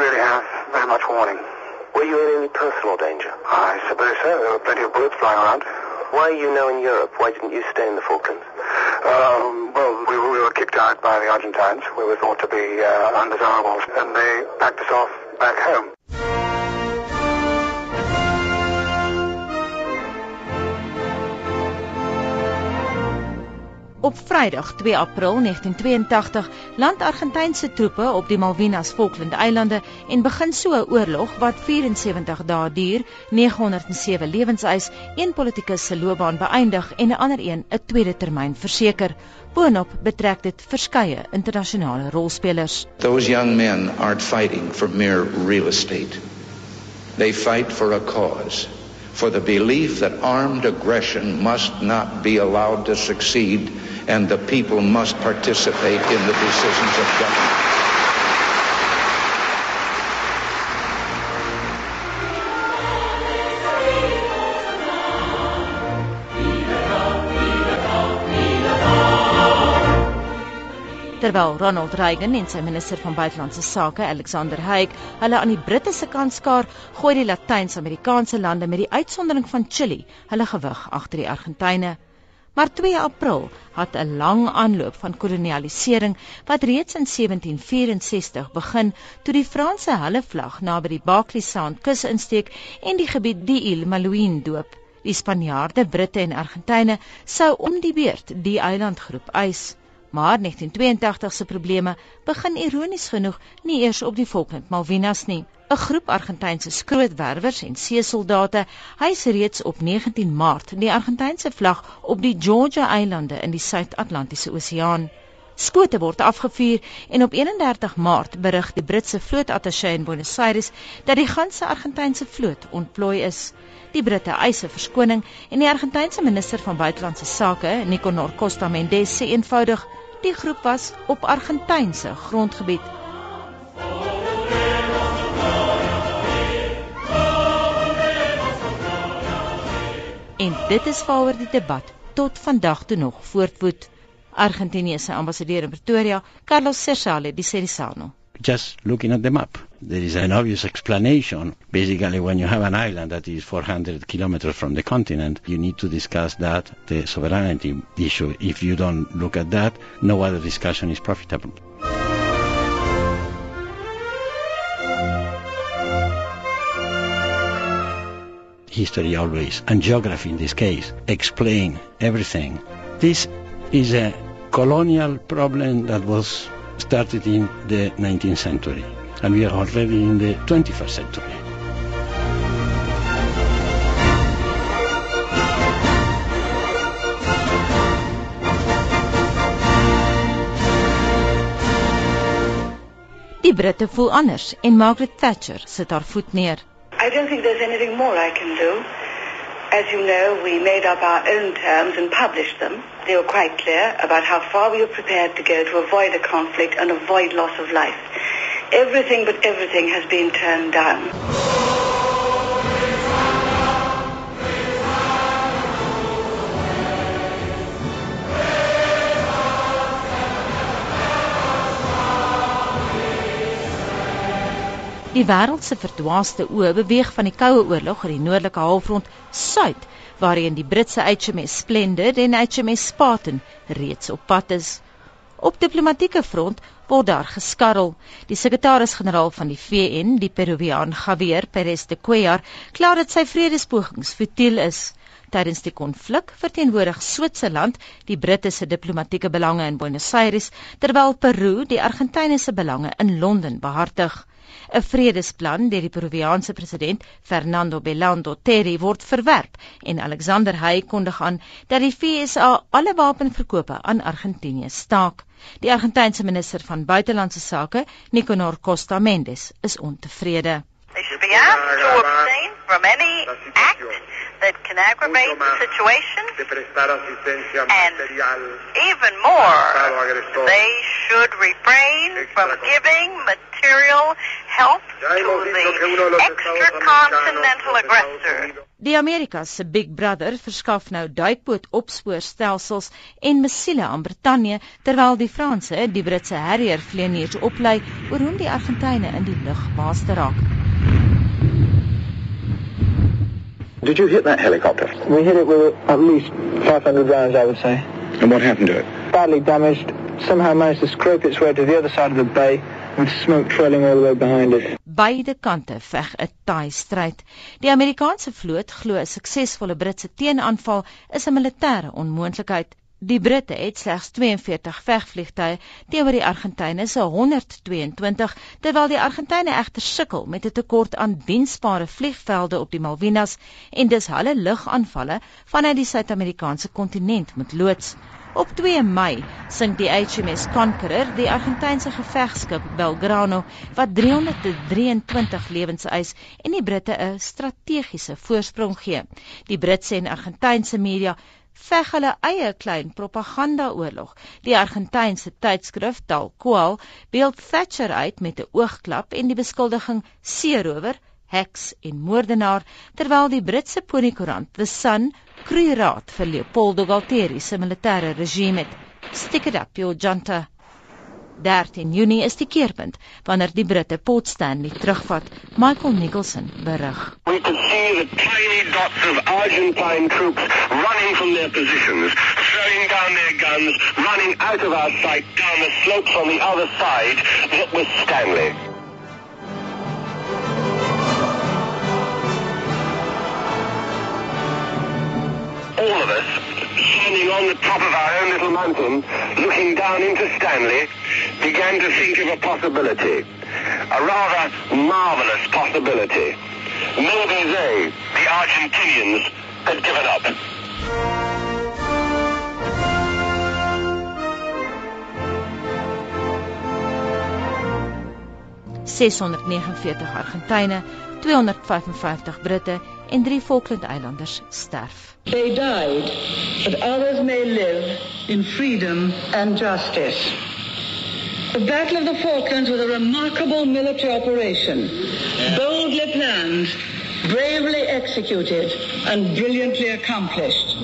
really have very much warning. Were you in any personal danger? I suppose so. There were plenty of bullets flying around. Why are you now in Europe? Why didn't you stay in the Falklands? Um, well, we, were- we were kicked out by the Argentines. We were thought to be uh, undesirables, and they packed us off back home. Op Vrydag 2 April 1982 land Argentynse troepe op die Malvinas Falklandeilande en begin so 'n oorlog wat 74 dae duur, 907 lewens eis, een politikus se loopbaan beëindig en 'n ander een 'n tweede termyn verseker. Boonop betrek dit verskeie internasionale rolspelers. Those young men aren't fighting for mere real estate. They fight for a cause, for the belief that armed aggression must not be allowed to succeed and the people must participate in the decisions of government. Terwyl Ronald Reagan en sy minister van buitelandse sake, Alexander Haig, hulle aan die Britte se kant skaar, gooi die Latyns-Amerikaanse lande met die uitsondering van Chili hulle gewig agter die Argentyne. Maar 2 April het 'n lang aanloop van kolonialisering wat reeds in 1764 begin toe die Franse hulle vlag naby die Barkley Sound kus insteek en die gebied die Île Malouine doop. Die Spanjaarde, Britte en Argentyne sou om die beurt die eilandgroep eis. Maar 1982 se probleme begin ironies genoeg nie eers op die Falkland Malvinas nie. 'n Groep Argentynse skrootwerwers en seesoldate hys reeds op 19 Maart die Argentynse vlag op die Georgia Eilande in die Suid-Atlantiese Oseaan. Skote word afgevuur en op 31 Maart berig die Britse vlootattaché in Buenos Aires dat die ganse Argentynse vloot ontplooi is. Die Britte eis 'n verskoning en die Argentynse minister van buitelandse sake, Nicanor Costa Mendes, sê eenvoudig die groep was op Argentynse grondgebied. En dit is waaroor die debat tot vandag toe nog voortwoed. Argentinië se ambassadeur in Pretoria, Carlos Cersale di Serisano. just looking at the map. There is an obvious explanation. Basically, when you have an island that is 400 kilometers from the continent, you need to discuss that, the sovereignty issue. If you don't look at that, no other discussion is profitable. History always, and geography in this case, explain everything. This is a colonial problem that was started in the 19th century, and we are already in the 21st century. Die Britte voel anders en Margaret Thatcher sit haar voet neer. I don't think there's anything more I can do. As you know, we made up our own terms and published them. They were quite clear about how far we were prepared to go to avoid a conflict and avoid loss of life. Everything but everything has been turned down. Die wêreld se verdwaaste oë beweeg van die Koue Oorlog in die noordelike halfrond suid, waarheen die Britse HMS Splendid en HMS Spartan reeds op pad is. Op diplomatieke front word daar geskarrel. Die sekretaris-generaal van die VN, die Peruviaan Javier Perez de Cuellar, kla dat sy vredespogings futiel is. Tydens die konflik verteenwoordig Switserland die Britte se diplomatieke belange in Buenos Aires, terwyl Peru die Argentynese belange in Londen behartig. 'n Vredesplan deur die Peruviaanse president Fernando Belando Terry word verwerp en Alexander Hay kondig aan dat die FSA alle wapenverkope aan Argentinië staak. Die Argentynse minister van buitelandse sake, Nicanor Costa Mendes, is ontevrede. They should be asked to abstain from any act that can aggravate the situation, and even more, they should refrain from giving material help to the extracontinental aggressor. Die Amerika se Big Brother verskaf nou duikboot opspoorstelsels en missiele aan Brittanje terwyl die Franse die Britse Harrier vlieëniers oplei oor hoe die Argentyne in die lug baas te raak. Did you hit that helicopter? We hit it with at least 500 rounds, I would say. And what happened to it? Badly damaged. Somehow managed to scrape its way to the other side of the bay with smoke trailing all the way behind it. Beide kante veg 'n taai stryd. Die Amerikaanse vloot glo 'n suksesvolle Britse teenaanval is 'n militêre onmoontlikheid. Die Britte het slegs 42 vegvliegtuie teenoor die Argentyne se 122, terwyl die Argentyne egter sukkel met 'n tekort aan diensbare vliegvelde op die Malvinas en dus hulle lugaanvalle vanuit die Suid-Amerikaanse kontinent moet loods. Op 2 Mei sink die HMS Conqueror, die Argentynse gevegskip Belgrano, wat 323 lewens eis en die Britte 'n strategiese voorsprong gee. Die Britse en Argentynse media veg hulle eie klein propagandaoorlog. Die Argentynse tydskrif Tal Cual beeld Thatcher uit met 'n oogklap en die beskuldiging seerower heks en moordenaar terwyl die Britse poniekoerant The Sun kruiraad vir Leopoldo Galtieri se militêre regime het. Stick it up your junta. 13 Junie is die keerpunt wanneer die Britte Port Stanley terugvat. Michael Nicholson berig. We could see the tiny dots of Argentine troops running from their positions, throwing down their guns, running out of our sight down the slopes on the other side that was Stanley. all of us, standing on the top of our own little mountain, looking down into Stanley, began to think of a possibility. A rather marvelous possibility. Maybe they, the Argentinians, had given up. 649 Argentyne, 255 Britte en 3 Falkland-eilanders sterf. They died, but others may live in freedom and justice. The Battle of the Falklands was a remarkable military operation, boldly planned, bravely executed, and brilliantly accomplished.